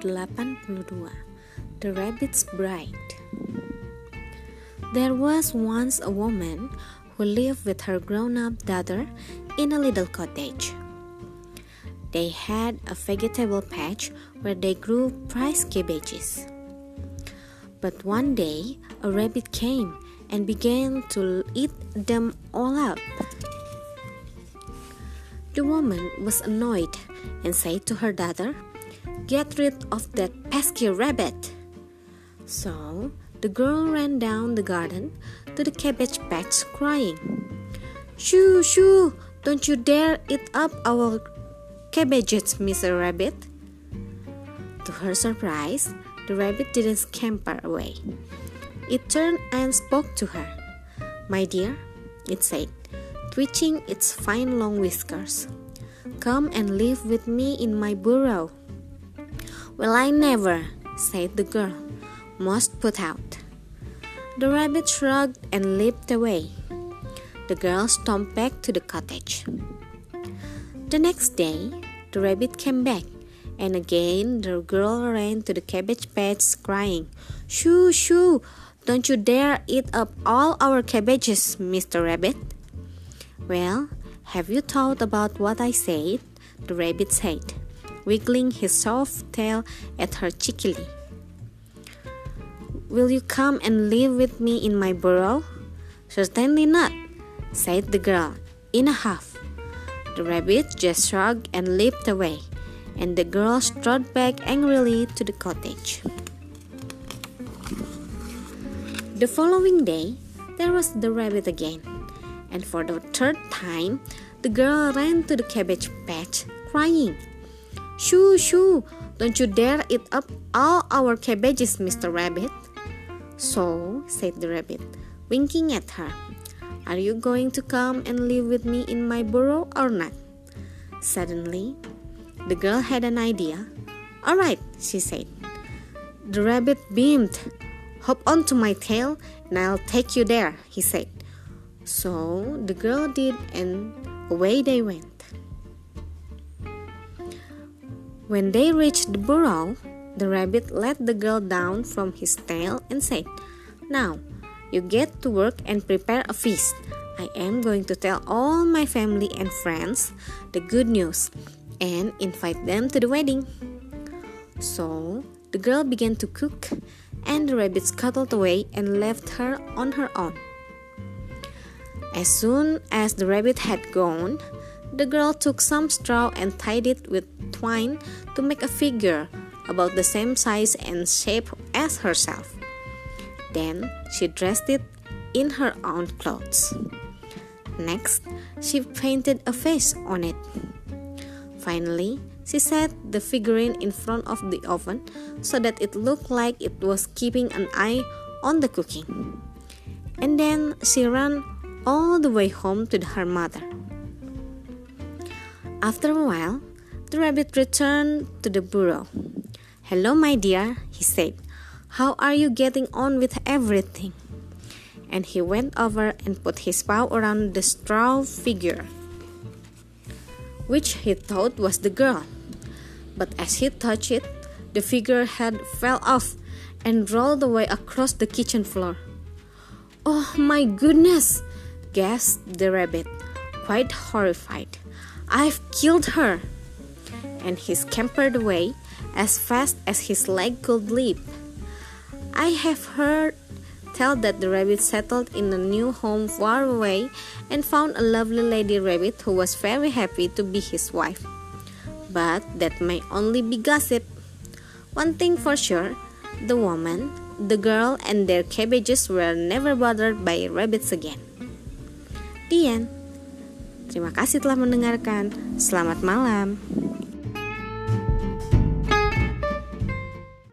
ke-82 The Rabbit's Bride There was once a woman who lived with her grown-up daughter in a little cottage. They had a vegetable patch where they grew prize cabbages. But one day a rabbit came and began to eat them all up. The woman was annoyed and said to her daughter, Get rid of that pesky rabbit. So the girl ran down the garden to the cabbage patch crying, Shoo, shoo, don't you dare eat up our cabbages, Mr. Rabbit. To her surprise, the rabbit didn't scamper away. It turned and spoke to her. My dear, it said, twitching its fine long whiskers, come and live with me in my burrow. Well, I never, said the girl, most put out. The rabbit shrugged and leaped away. The girl stomped back to the cottage. The next day, the rabbit came back, and again the girl ran to the cabbage patch crying, Shoo, shoo, don't you dare eat up all our cabbages, Mr. Rabbit. Well, have you thought about what I said? The rabbit said wiggling his soft tail at her cheekily. Will you come and live with me in my burrow? Certainly not, said the girl in a huff. The rabbit just shrugged and leaped away, and the girl strode back angrily to the cottage. The following day, there was the rabbit again, and for the third time, the girl ran to the cabbage patch, crying, Shoo, shoo! Don't you dare eat up all our cabbages, Mr. Rabbit. So, said the rabbit, winking at her, Are you going to come and live with me in my burrow or not? Suddenly, the girl had an idea. All right, she said. The rabbit beamed. Hop onto my tail and I'll take you there, he said. So the girl did, and away they went. When they reached the burrow, the rabbit let the girl down from his tail and said, Now, you get to work and prepare a feast. I am going to tell all my family and friends the good news and invite them to the wedding. So, the girl began to cook, and the rabbit scuttled away and left her on her own. As soon as the rabbit had gone, the girl took some straw and tied it with twine to make a figure about the same size and shape as herself. Then she dressed it in her own clothes. Next, she painted a face on it. Finally, she set the figurine in front of the oven so that it looked like it was keeping an eye on the cooking. And then she ran all the way home to her mother. After a while, the rabbit returned to the burrow. Hello, my dear, he said. How are you getting on with everything? And he went over and put his paw around the straw figure, which he thought was the girl. But as he touched it, the figure head fell off and rolled away across the kitchen floor. Oh my goodness! gasped the rabbit, quite horrified. I've killed her! And he scampered away as fast as his leg could leap. I have heard tell that the rabbit settled in a new home far away and found a lovely lady rabbit who was very happy to be his wife. But that may only be gossip. One thing for sure the woman, the girl, and their cabbages were never bothered by rabbits again. The end. Terima kasih telah mendengarkan. Selamat malam.